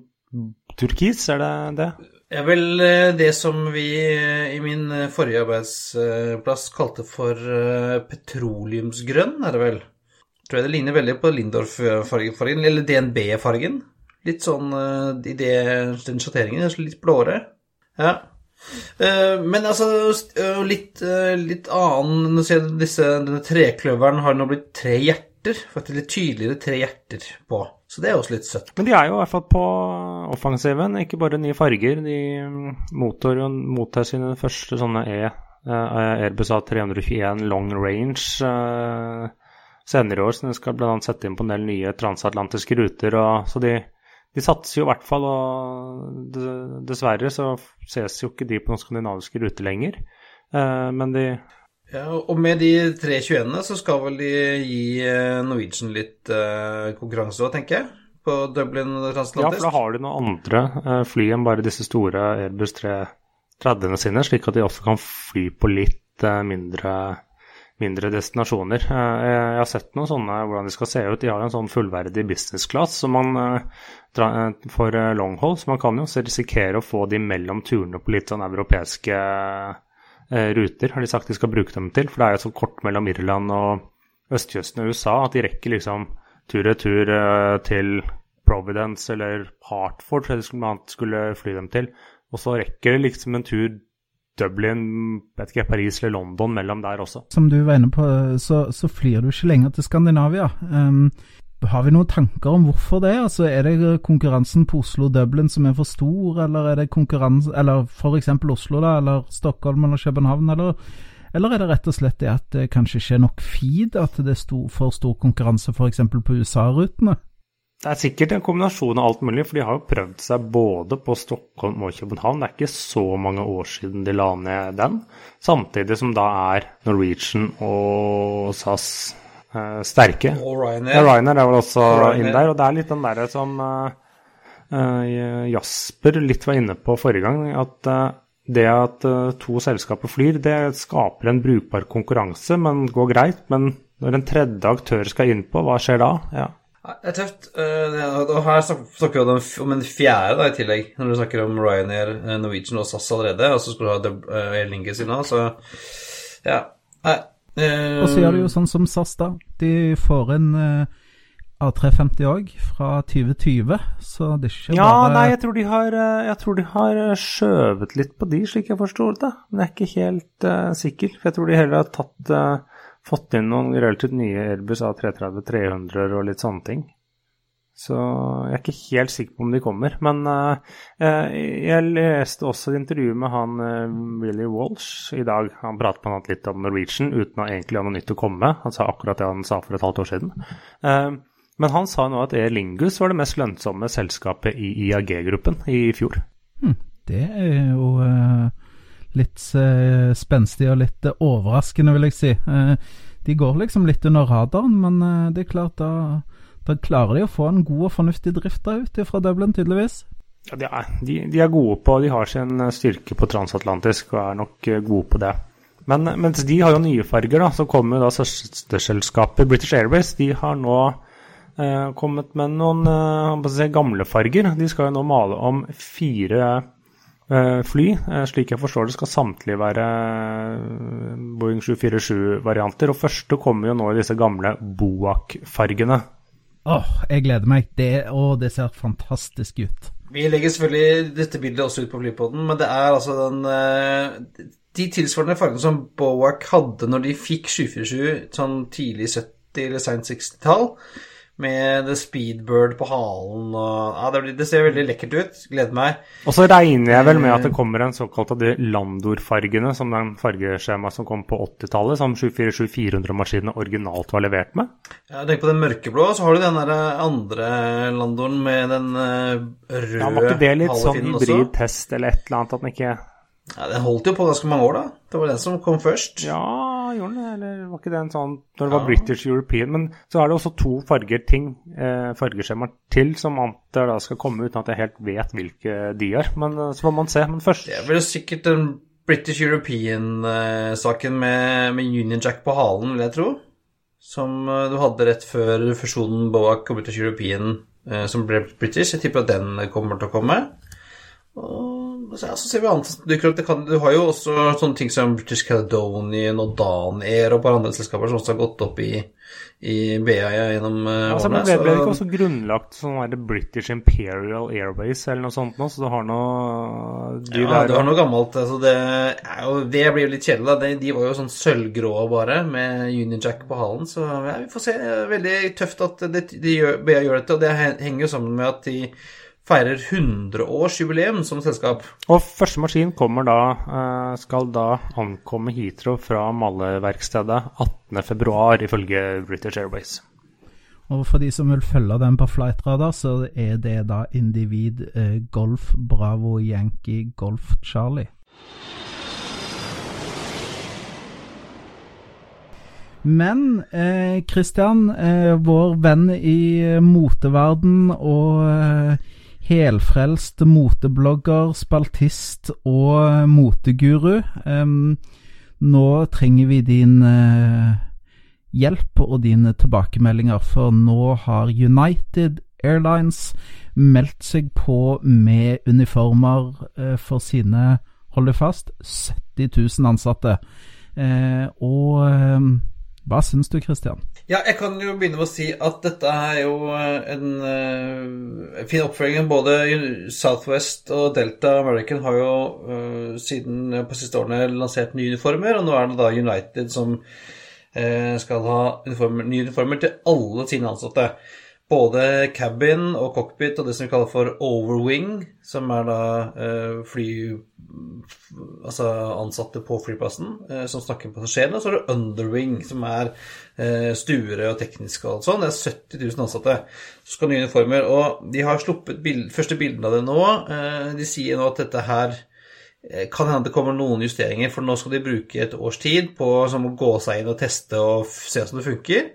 turkis, er det det? er vel eh, det som vi eh, i min eh, forrige arbeidsplass kalte for petroleumsgrønn, er det vel? Tror jeg det ligner veldig på Lindorf-fargen, eller DNB-fargen. Litt sånn i det, den sjatteringen, litt blåere. Ja. Men altså, litt, litt annen Nå ser jeg disse, Denne trekløveren har nå blitt tre hjerter. Faktisk litt tydeligere tre hjerter på. Så det er også litt søtt. Men de er jo i hvert fall på offensiven, ikke bare nye farger. De mottar, mottar sine første sånne E Airbus A321 long range senere i år, så de skal bl.a. sette inn på en del nye transatlantiske ruter. Og, så de, de, satser jo i hvert fall, og dessverre så ses jo ikke de på noen skandinaviske ruter lenger. Men de ja, og med de 321-ene så skal vel de gi Norwegian litt konkurranse òg, tenker jeg? på Dublin transatlantisk? Ja, for da har de noen andre uh, fly enn bare disse store Airbus 330-ene sine, slik at de også kan fly på litt uh, mindre, mindre, destinasjoner. Uh, jeg har sett noen sånne hvordan de skal se ut. De har en sånn fullverdig business class som man, for long haul, så man kan jo risikere å få de mellom turene på litt sånn europeiske ruter, har de sagt de skal bruke dem til. For det er jo så kort mellom Irland og østkysten og USA at de rekker liksom tur-retur uh, til Providence eller Hartford, tror jeg skulle skulle fly dem til. Og så rekker det liksom en tur Dublin, vet ikke, Paris eller London mellom der også. Som du var inne på, så, så flyr du ikke lenger til Skandinavia. Um, har vi noen tanker om hvorfor det? Altså, Er det konkurransen på Oslo-Dublin som er for stor, eller er det konkurranse, eller f.eks. Oslo, da, eller Stockholm eller København, eller eller er det rett og slett det at det kanskje ikke er nok feed, at det er stor, for stor konkurranse f.eks. på USA-rutene? Det er sikkert en kombinasjon av alt mulig, for de har jo prøvd seg både på Stockholm og København. Det er ikke så mange år siden de la ned den. Samtidig som da er Norwegian og SAS eh, sterke. Og Ryanair. Ja, Ryanair er vel også inn der. Og det er litt den derre som uh, Jasper litt var inne på forrige gang, at uh, det at uh, to selskaper flyr, det skaper en brukbar konkurranse, men går greit. Men når en tredje aktør skal inn på, hva skjer da? Ja. Det er tøft. Uh, og her snakker vi om en fjerde da, i tillegg, når du snakker om Ryanair, Norwegian og SAS allerede, og så skal du ha uh, Air Lingus inn så ja. Uh, og så gjør de jo sånn som SAS, da. De får inn uh, A350 òg, fra 2020, så det er ikke ja, bare Ja, nei, jeg tror, de har, eh, jeg tror de har eh, skjøvet litt på de, slik jeg forstår det. Men jeg er ikke helt uh, sikker. For jeg tror de heller har tatt, uh, fått inn noen relativt nye Airbus A330-300 og litt sånne ting. Så jeg er ikke helt sikker på om de kommer. Men uh, jeg leste også et intervju med han Willy Walsh i dag. Han pratet annet litt om Norwegian uten å egentlig ha noe nytt å komme med. Han sa akkurat det han sa for et halvt år siden. Men han sa nå at Air Lingus var det mest lønnsomme selskapet i IAG-gruppen i fjor. Hmm, det er jo litt spenstig og litt overraskende, vil jeg si. de går liksom litt under radaren, men det er klart da, da, klarer de å få en god og fornuftig drift da ut fra Dublin, tydeligvis. Ja, de er, de, de er, gode på De har sin styrke på transatlantisk og er nok gode på det. Men mens de har jo nye farger, da, så kommer da søsterselskapet British Airways. De har nå eh, kommet med noen eh, si, gamle farger. De skal jo nå male om fire eh, fly. Eh, slik jeg forstår det, skal samtlige være eh, Boeing 747-varianter. Og første kommer jo nå i disse gamle Boak-fargene. Åh, jeg gleder meg. Det, å, det ser fantastisk ut. Vi legger selvfølgelig dette bildet også ut på Flypoden, men det er altså den eh, De tilsvarende fargene som Boak hadde når de fikk 747 sånn tidlig 70- eller seint 60-tall med The Speedbird på halen og Ja, det, det, ser veldig lekkert ut. Gleder meg. Og så regner jeg vel med at det kommer en såkalt av de Landor-fargene, som den fargeskjemaet som kom på 80-tallet, som 747-400-maskinene originalt var levert med. Ja, Tenk på den mørkeblå, så har du den der andre Landoren med den uh, røde Ja, Var ikke det litt sånn hybrid-test eller et eller annet at den ikke ja, Den holdt jo på ganske mange år, da. Det var den som kom først. Ja, gjorde den? Eller var ikke det en sånn Når det var British European. Men så er det også to farger ting, eh, fargeskjemaer til, som antar da skal komme uten at jeg helt vet hvilke de er. Men eh, så får man se. Men først Det er vel sikkert den British European-saken med, med, Union Jack på halen, vil jeg tro. Som eh, du hadde rett før fusjonen Boak og British European, eh, som ble British. Jeg tipper at den kommer til å komme. Og ja, så ser vi annet dukker opp. Kan, du har jo også sånne ting som British Caledonian og Danair og et par andre selskaper som også har gått opp i, i BA gjennom uh, ja, årene. Ble, ble det ikke også grunnlagt sånn der British Imperial Airways eller noe sånt nå, så du har noe de Ja, du har noe gammelt. Altså det, jo, det blir jo litt kjedelig, da. De, de, var jo sånn sølvgrå bare, med Union Jack på halen, så ja, vi får se. Veldig tøft at det, de gjør, BA gjør dette, og det henger jo sammen med at de feirer 100-årsjubileum som selskap. Og første maskin kommer da, eh, skal da ankomme Heathrow fra maleverkstedet 18.2, ifølge British Airways. Og for de som vil følge den på flightradar, så er det da individ eh, Golf Bravo Yankee Golf Charlie. Men eh, Christian, eh, vår venn i moteverden og eh, helfrelst moteblogger, spaltist og eh, moteguru. nå trenger vi din eh, hjelp og dine tilbakemeldinger, for nå har United Airlines meldt seg på med uniformer for sine, hold det fast, 70 000 ansatte. og hva syns du, Christian? Ja, jeg kan jo begynne med å si at dette er jo eh, en uh, fin oppfølging. Både Southwest og Delta American har jo uh, siden på siste årene lansert nye uniformer, og nå er det da United som uh, skal ha uniformer, nye uniformer til alle sine ansatte både cabin og cockpit og det som vi kaller for overwing, som er da eh, fly Altså ansatte på flyplassen eh, som snakker med passasjerene. Og så er det underwing, som er eh, stuere og tekniske og alt sånt. Det er 70 000 ansatte. Så skal nye uniformer. Og de har sluppet bild, første bildene av det nå. de sier nå at dette her kan hende det kommer noen justeringer, for nå skal de bruke et års tid på å gå seg inn og teste og se om det funker.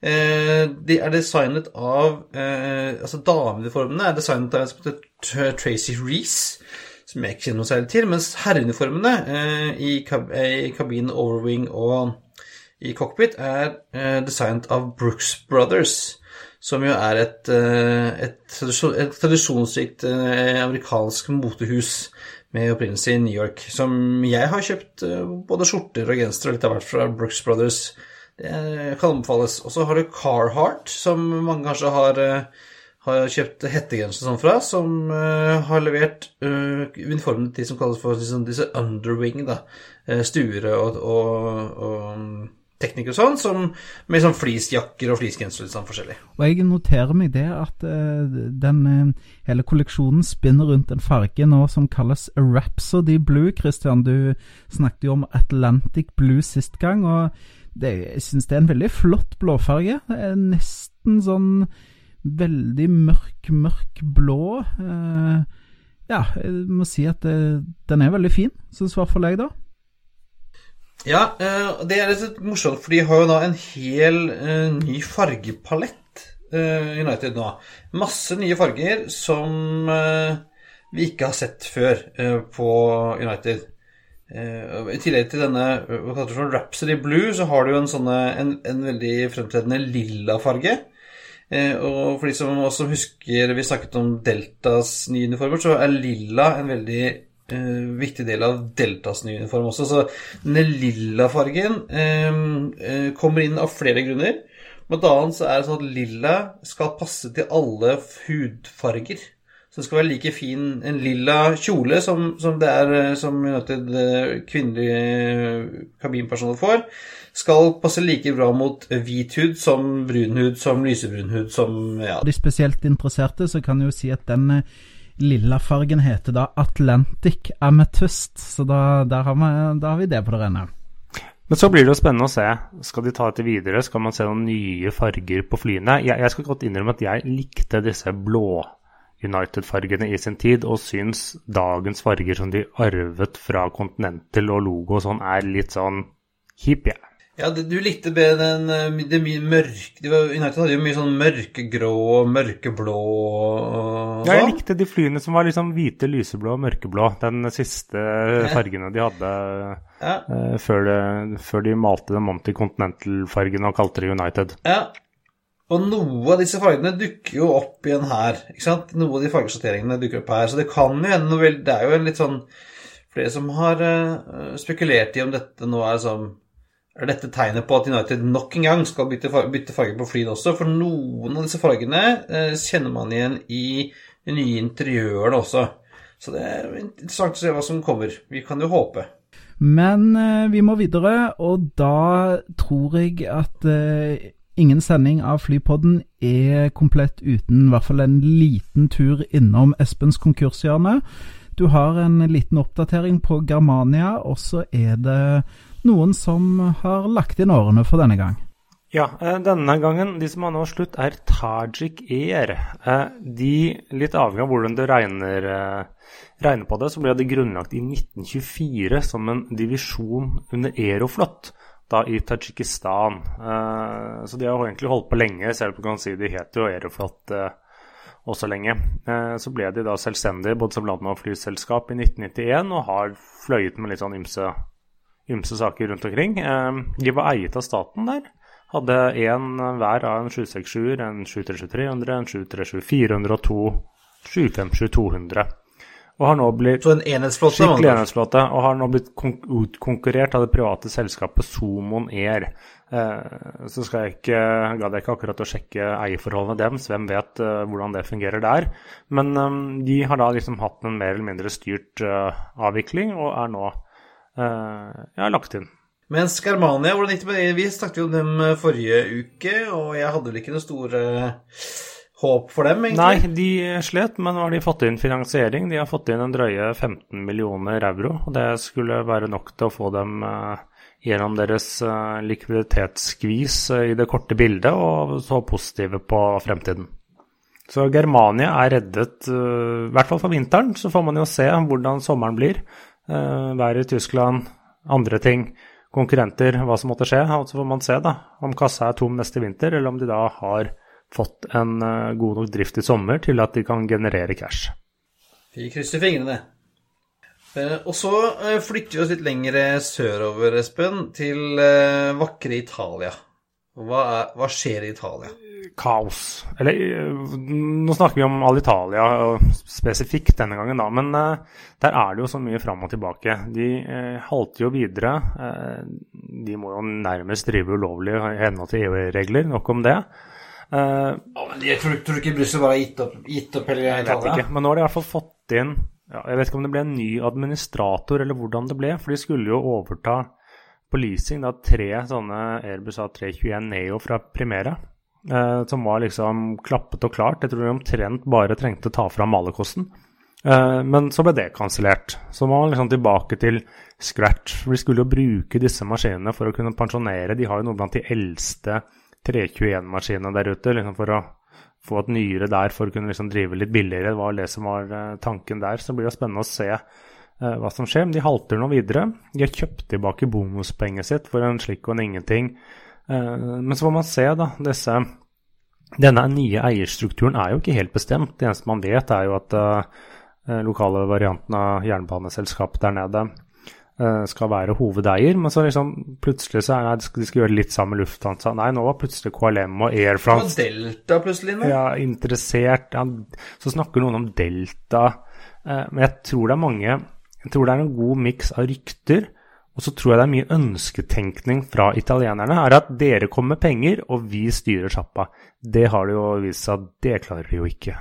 Eh, de er designet av eh, Altså dameuniformene er designet av en som heter Tracy Reece, som jeg ikke kjenner noe særlig til. Mens herreuniformene eh, i, kab i kabinen, overwing og i cockpit er designet av Brooks Brothers. Som jo er et, et, et tradisjonsrikt amerikansk motehus med opprinnelse i New York. Som jeg har kjøpt både skjorter og gensere og litt av hvert fra Brooks Brothers det kan anbefales. Og så har du Carhartt, som mange kanskje har, eh, har kjøpt hettegenser sånn fra, som uh, har levert uh, uniformene til de som kalles for liksom, disse underwing, da. Uh, stuere og, og, og teknikere og sånn, som, med sånn fleecejakker og fleecegensere litt sånn forskjellig. Og jeg noterer meg det at uh, den uh, hele kolleksjonen spinner rundt en farge nå som kalles Rhapsody Blue. Christian, du snakket jo om Atlantic Blue sist gang. og det, jeg syns det er en veldig flott blåfarge. Det er nesten sånn veldig mørk, mørk blå. Eh, ja, jeg må si at det, den er veldig fin, syns i hvert fall jeg, da. Ja, eh, det er litt morsomt, for de har jo da en hel eh, ny fargepalett, eh, United nå. Masse nye farger som eh, vi ikke har sett før eh, på United. Uh, I tillegg til denne hva kaller for Rhapsody Blue, så har du jo en, sånne, en, en veldig fremtredende lilla farge. Uh, og for de som også husker vi snakket om Deltas nye uniformer, så er lilla en veldig uh, viktig del av Deltas nye uniform også. Så denne lilla fargen kommer inn av flere grunner. Blant annet så er det sånn at lilla skal passe til alle hudfarger. Det skal være like fin en lilla kjole som, som det er eh, som United kvinnelig kvinnelige eh, kabinpersoner får. Skal passe like bra mot hvit hud som brun hud som lysebrun hud som ja. De spesielt interesserte så kan jo si at den lilla fargen heter da Atlantic Amethyst, så da, har, vi, da har vi det på det rene. Men så blir det jo spennende å se. Skal de ta dette videre? Skal man se noen nye farger på flyene? Jeg, jeg skal godt innrømme at jeg likte disse blå United-fargene i sin tid, og syns dagens farger som de arvet fra Continental og logo og sånn, er litt sånn hipp, jeg. Ja, du likte bedre den eh, det mørke United hadde jo mye sånn mørkegrå og mørkeblå og Ja, jeg sånn. likte de flyene som var liksom hvite, lyseblå og mørkeblå. Den siste fargene de hadde ja. uh, før, det, før, de malte dem om til Continental-fargene og kalte det United. Ja, og noe av disse fargene dukker jo opp igjen her. ikke sant? Noe av de fargesorteringene dukker opp her. Så det kan jo hende Det er jo en litt sånn Flere som har uh, spekulert i om dette nå er sånn Er dette tegnet på at United nok en gang skal bytte, bytte farge på flyet også? For noen av disse fargene uh, kjenner man igjen i de nye interiørene også. Så det er interessant å se hva som kommer. Vi kan jo håpe. Men uh, vi må videre, og da tror jeg at ingen sending av Flypodden er komplett uten i hvert fall en liten tur innom Espens konkurshjørne. Du har en liten oppdatering på Germania, og så er det noen som har lagt inn årene for denne gang. Ja, eh, denne gangen, de som har nå slutt, er Tajik Air. Eh, de, litt avhengig av hvordan du regner, eh, regner, på det, så ble de grunnlagt i 1924 som en divisjon under Aeroflot da i Tadsjikistan. Så de har egentlig holdt på lenge, selv om du kan si de het jo Aeroflot også lenge. Så ble de da selvstendige både som land- og flyselskap i 1991 og har fløyet med litt sånn ymse, ymse saker rundt omkring. De var eiet av staten der. Hadde én hver av en 767-er, en 737-300, en 737-400 og to 757-200. Og har nå blitt Så en enhetsflåte? Skikkelig enhetsflåte. Og har nå blitt utkonkurrert av det private selskapet Somon Air. Eh, så skal jeg ikke, gadd jeg ikke akkurat å sjekke eierforholdene deres, hvem vet uh, hvordan det fungerer der. Men um, de har da liksom hatt en mer eller mindre styrt avvikling, og er nå ja, lagt inn. Mens Germania, hvordan gikk det med det? Vi snakket jo om dem eh, forrige uke, og jeg hadde vel ikke noe store eh, håp for dem, egentlig? Nei, de slet, men nå har de fått inn finansiering. De har fått inn en drøye 15 millioner euro, og det skulle være nok til å få dem uh, gjennom deres uh, likviditetsskvis uh, i det korte bildet, og så positive på fremtiden. Så Germania er reddet, i hvert fall for vinteren. Så får man jo se hvordan sommeren blir. Været i Tyskland, andre ting konkurrenter hva som måtte skje. Og så får man se da, om kassa er tom neste vinter, eller om de da har fått en uh, god nok drift i sommer til at de kan generere cash. Vi krysser fingrene. Uh, og så uh, flytter vi oss litt lenger sørover, Espen, til vakre Italia. Hva, er, hva skjer i Italia? kaos. Eller eh, nå snakker vi om Alitalia spesifikt denne gangen, da. Men der er det jo så mye fram og tilbake. De halter jo videre. De må jo nærmest drive ulovlig i henhold til EU-regler. Nok om det. Uh, jeg tror, tror ikke Brussel bare har gitt opp, gitt opp hele Jeg vet ikke, men nå har de i hvert fall fått inn ja, Jeg vet ikke om det ble en ny administrator eller hvordan det ble, for de skulle jo overta på leasing da tre sånne Airbus A321 Neo fra Primera. Eh, som var liksom klappet og klart. Jeg tror de omtrent bare trengte å ta fram malerkosten. Eh, men så ble det kansellert. Så man liksom tilbake til scratch. For de skulle jo bruke disse maskinene for å kunne pensjonere. De har jo noe blant de eldste 321-maskinene der ute liksom for å få et nyere der for å kunne liksom drive litt billigere. Det var det som var eh, tanken der. Så det blir jo spennende å se uh, hva som skjer. Men de halter nå videre. De har kjøpt tilbake bonuspenget sitt for en slikk og en ingenting. Eh, men så får man se, da. Disse, denne nye eierstrukturen er jo ikke helt bestemt. Det eneste man vet, er jo at lokale varianten av jernbaneselskapet der nede skal være hovedeier. Men så liksom plutselig så er det, de skal gjøre litt sammen med Lufthansa. Nei, nå var plutselig KLM og Air France Og Delta plutselig nå? Ja, interessert. Ja, så snakker noen om Delta. Uh, men jeg tror det er mange Jeg tror det er en god miks av rykter og så tror jeg det er mye ønsketenkning fra italienerne. er At dere kommer med penger, og vi styrer sjappa. Det har det jo vist seg at det klarer de jo ikke.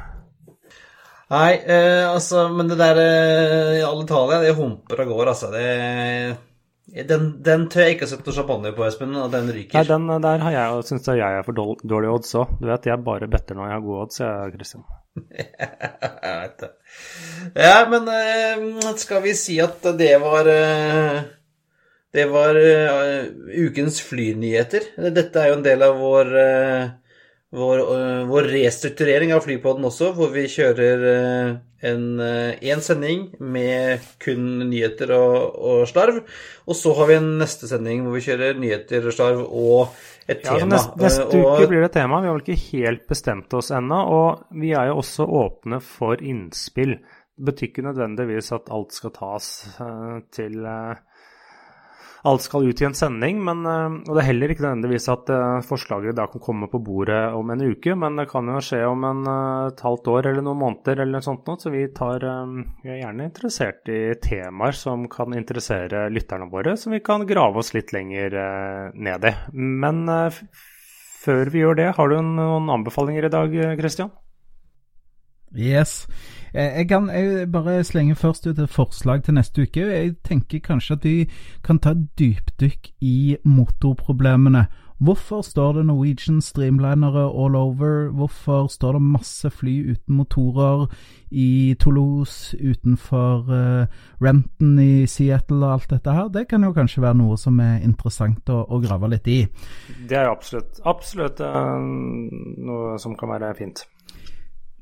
Nei, eh, altså Men det der eh, Alitalia, det humper og går, altså. Det, den, den tør jeg ikke å sette noe champagne på, Espen, og den ryker. Nei, den der har jeg syns jeg er for dårlig odds òg. Du vet, jeg bare better når jeg har gode odds, jeg, Christian. jeg vet det. Ja, men eh, skal vi si at det var eh, det var uh, ukens flynyheter. Dette er jo en del av vår, uh, vår, uh, vår restrukturering av flypodden også, hvor vi kjører en, en, sending med kun nyheter og, og, slarv. Og så har vi en neste sending hvor vi kjører nyheter og slarv og et ja, tema. Neste, neste uke blir det tema. Vi har vel ikke helt bestemt oss ennå. Og vi er jo også åpne for innspill. Det betyr ikke nødvendigvis at alt skal tas til alt skal ut i en sending. Men, eh, og det er heller ikke nødvendigvis at eh, forslaget da kan komme på bordet om en uke, men det kan jo skje om en, eh, et halvt år eller noen måneder eller noe sånt. Så vi, tar, vi er gjerne interessert i temaer som kan interessere lytterne våre, som vi kan grave oss litt lenger ned i. Men før vi gjør det, har du noen anbefalinger i dag, Christian? Yes. Eh, jeg kan jeg bare slenge først ut et forslag til neste uke. Jeg tenker kanskje at vi kan ta et dypdykk i motorproblemene Hvorfor står det Norwegian streamlinere all over? Hvorfor står det masse fly uten motorer i Toulouse, utenfor uh, Renton i Seattle og alt dette her? Det kan jo kanskje være noe som er interessant å, å grave litt i. Det er jo absolutt, absolutt uh, noe som kan være fint.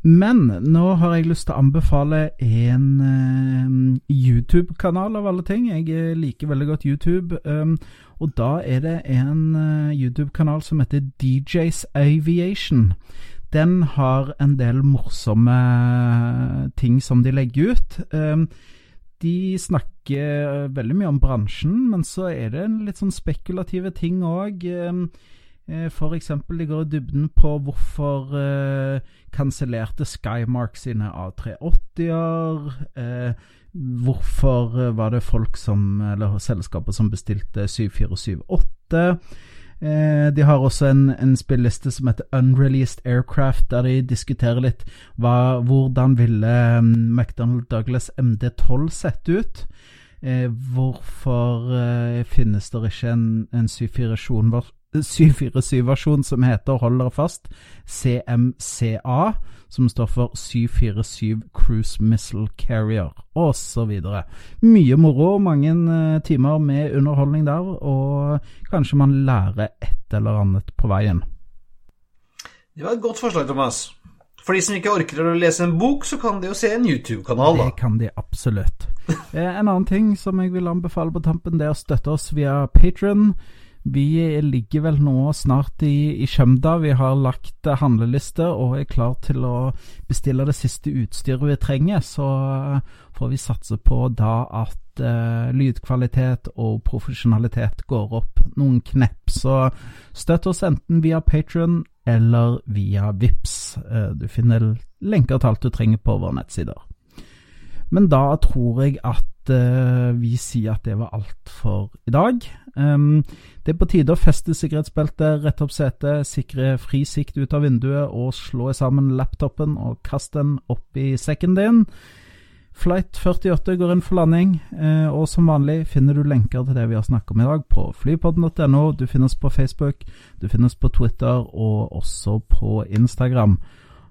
Men nå har jeg lyst til å anbefale en uh, YouTube-kanal av alle ting. Jeg liker veldig godt YouTube. Um, og da er det en uh, YouTube-kanal som heter DJs Aviation. Den har en del morsomme ting som de legger ut. Um, de snakker veldig mye om bransjen, men så er det litt sånn spekulative ting òg. For eksempel, de går i dybden på hvorfor eh, kansellerte Skymark sine A380-er. Eh, Hvorfor eh, var det folk som, eller selskaper som bestilte 7478? Eh, de har også en, en spilleliste som heter Unreleased Aircraft, der de diskuterer litt hva, hvordan ville um, McDonald Douglas MD12 sett ut. Eh, hvorfor eh, finnes det ikke en, en 747-versjon som heter, hold dere fast, CMCA? som står for 747 Cruise Missile Carrier, osv. Mye moro, mange eh, timer med underholdning der, og kanskje man lærer et eller annet på veien. Det var et godt forslag, Thomas. For de som ikke orker å lese en bok, så kan de jo se en YouTube-kanal, da. Det kan de absolutt. Eh, en annen ting som jeg vil anbefale på tampen, det er å støtte oss via Patron. Vi ligger vel nå snart i, i Kjømda. Vi har lagt handleliste og er klar til å bestille det siste utstyret vi trenger. Så eh, får vi satse på da at uh, lydkvalitet og profesjonalitet går opp noen knepp. Så støtt oss enten via Patrion eller via VIPS. Uh, du finner lenker til alt du trenger på våre nettsider. Men da tror jeg at uh, vi sier at det var alt for i dag. Um, det er på tide å feste sikkerhetsbeltet, rette opp setet, sikre fri sikt ut av vinduet og slå sammen laptopen og kaste den opp i sekken din. Flight 48 går inn for landing, eh, og som vanlig finner du lenker til det vi har snakket om i dag på flypodden.no. Du finnes på Facebook, du finnes på Twitter og også på Instagram.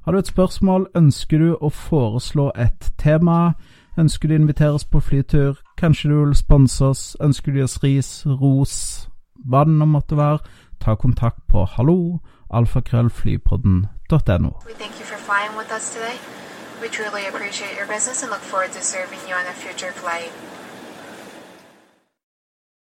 Har du et spørsmål, ønsker du å foreslå et tema, ønsker du å inviteres på flytur, kanskje du vil sponse oss, ønsker du å gi oss ris, ros, hva det måtte være, ta kontakt på hallo alfakrøllflypodden.no. We truly appreciate your business and look forward to serving you on a future flight.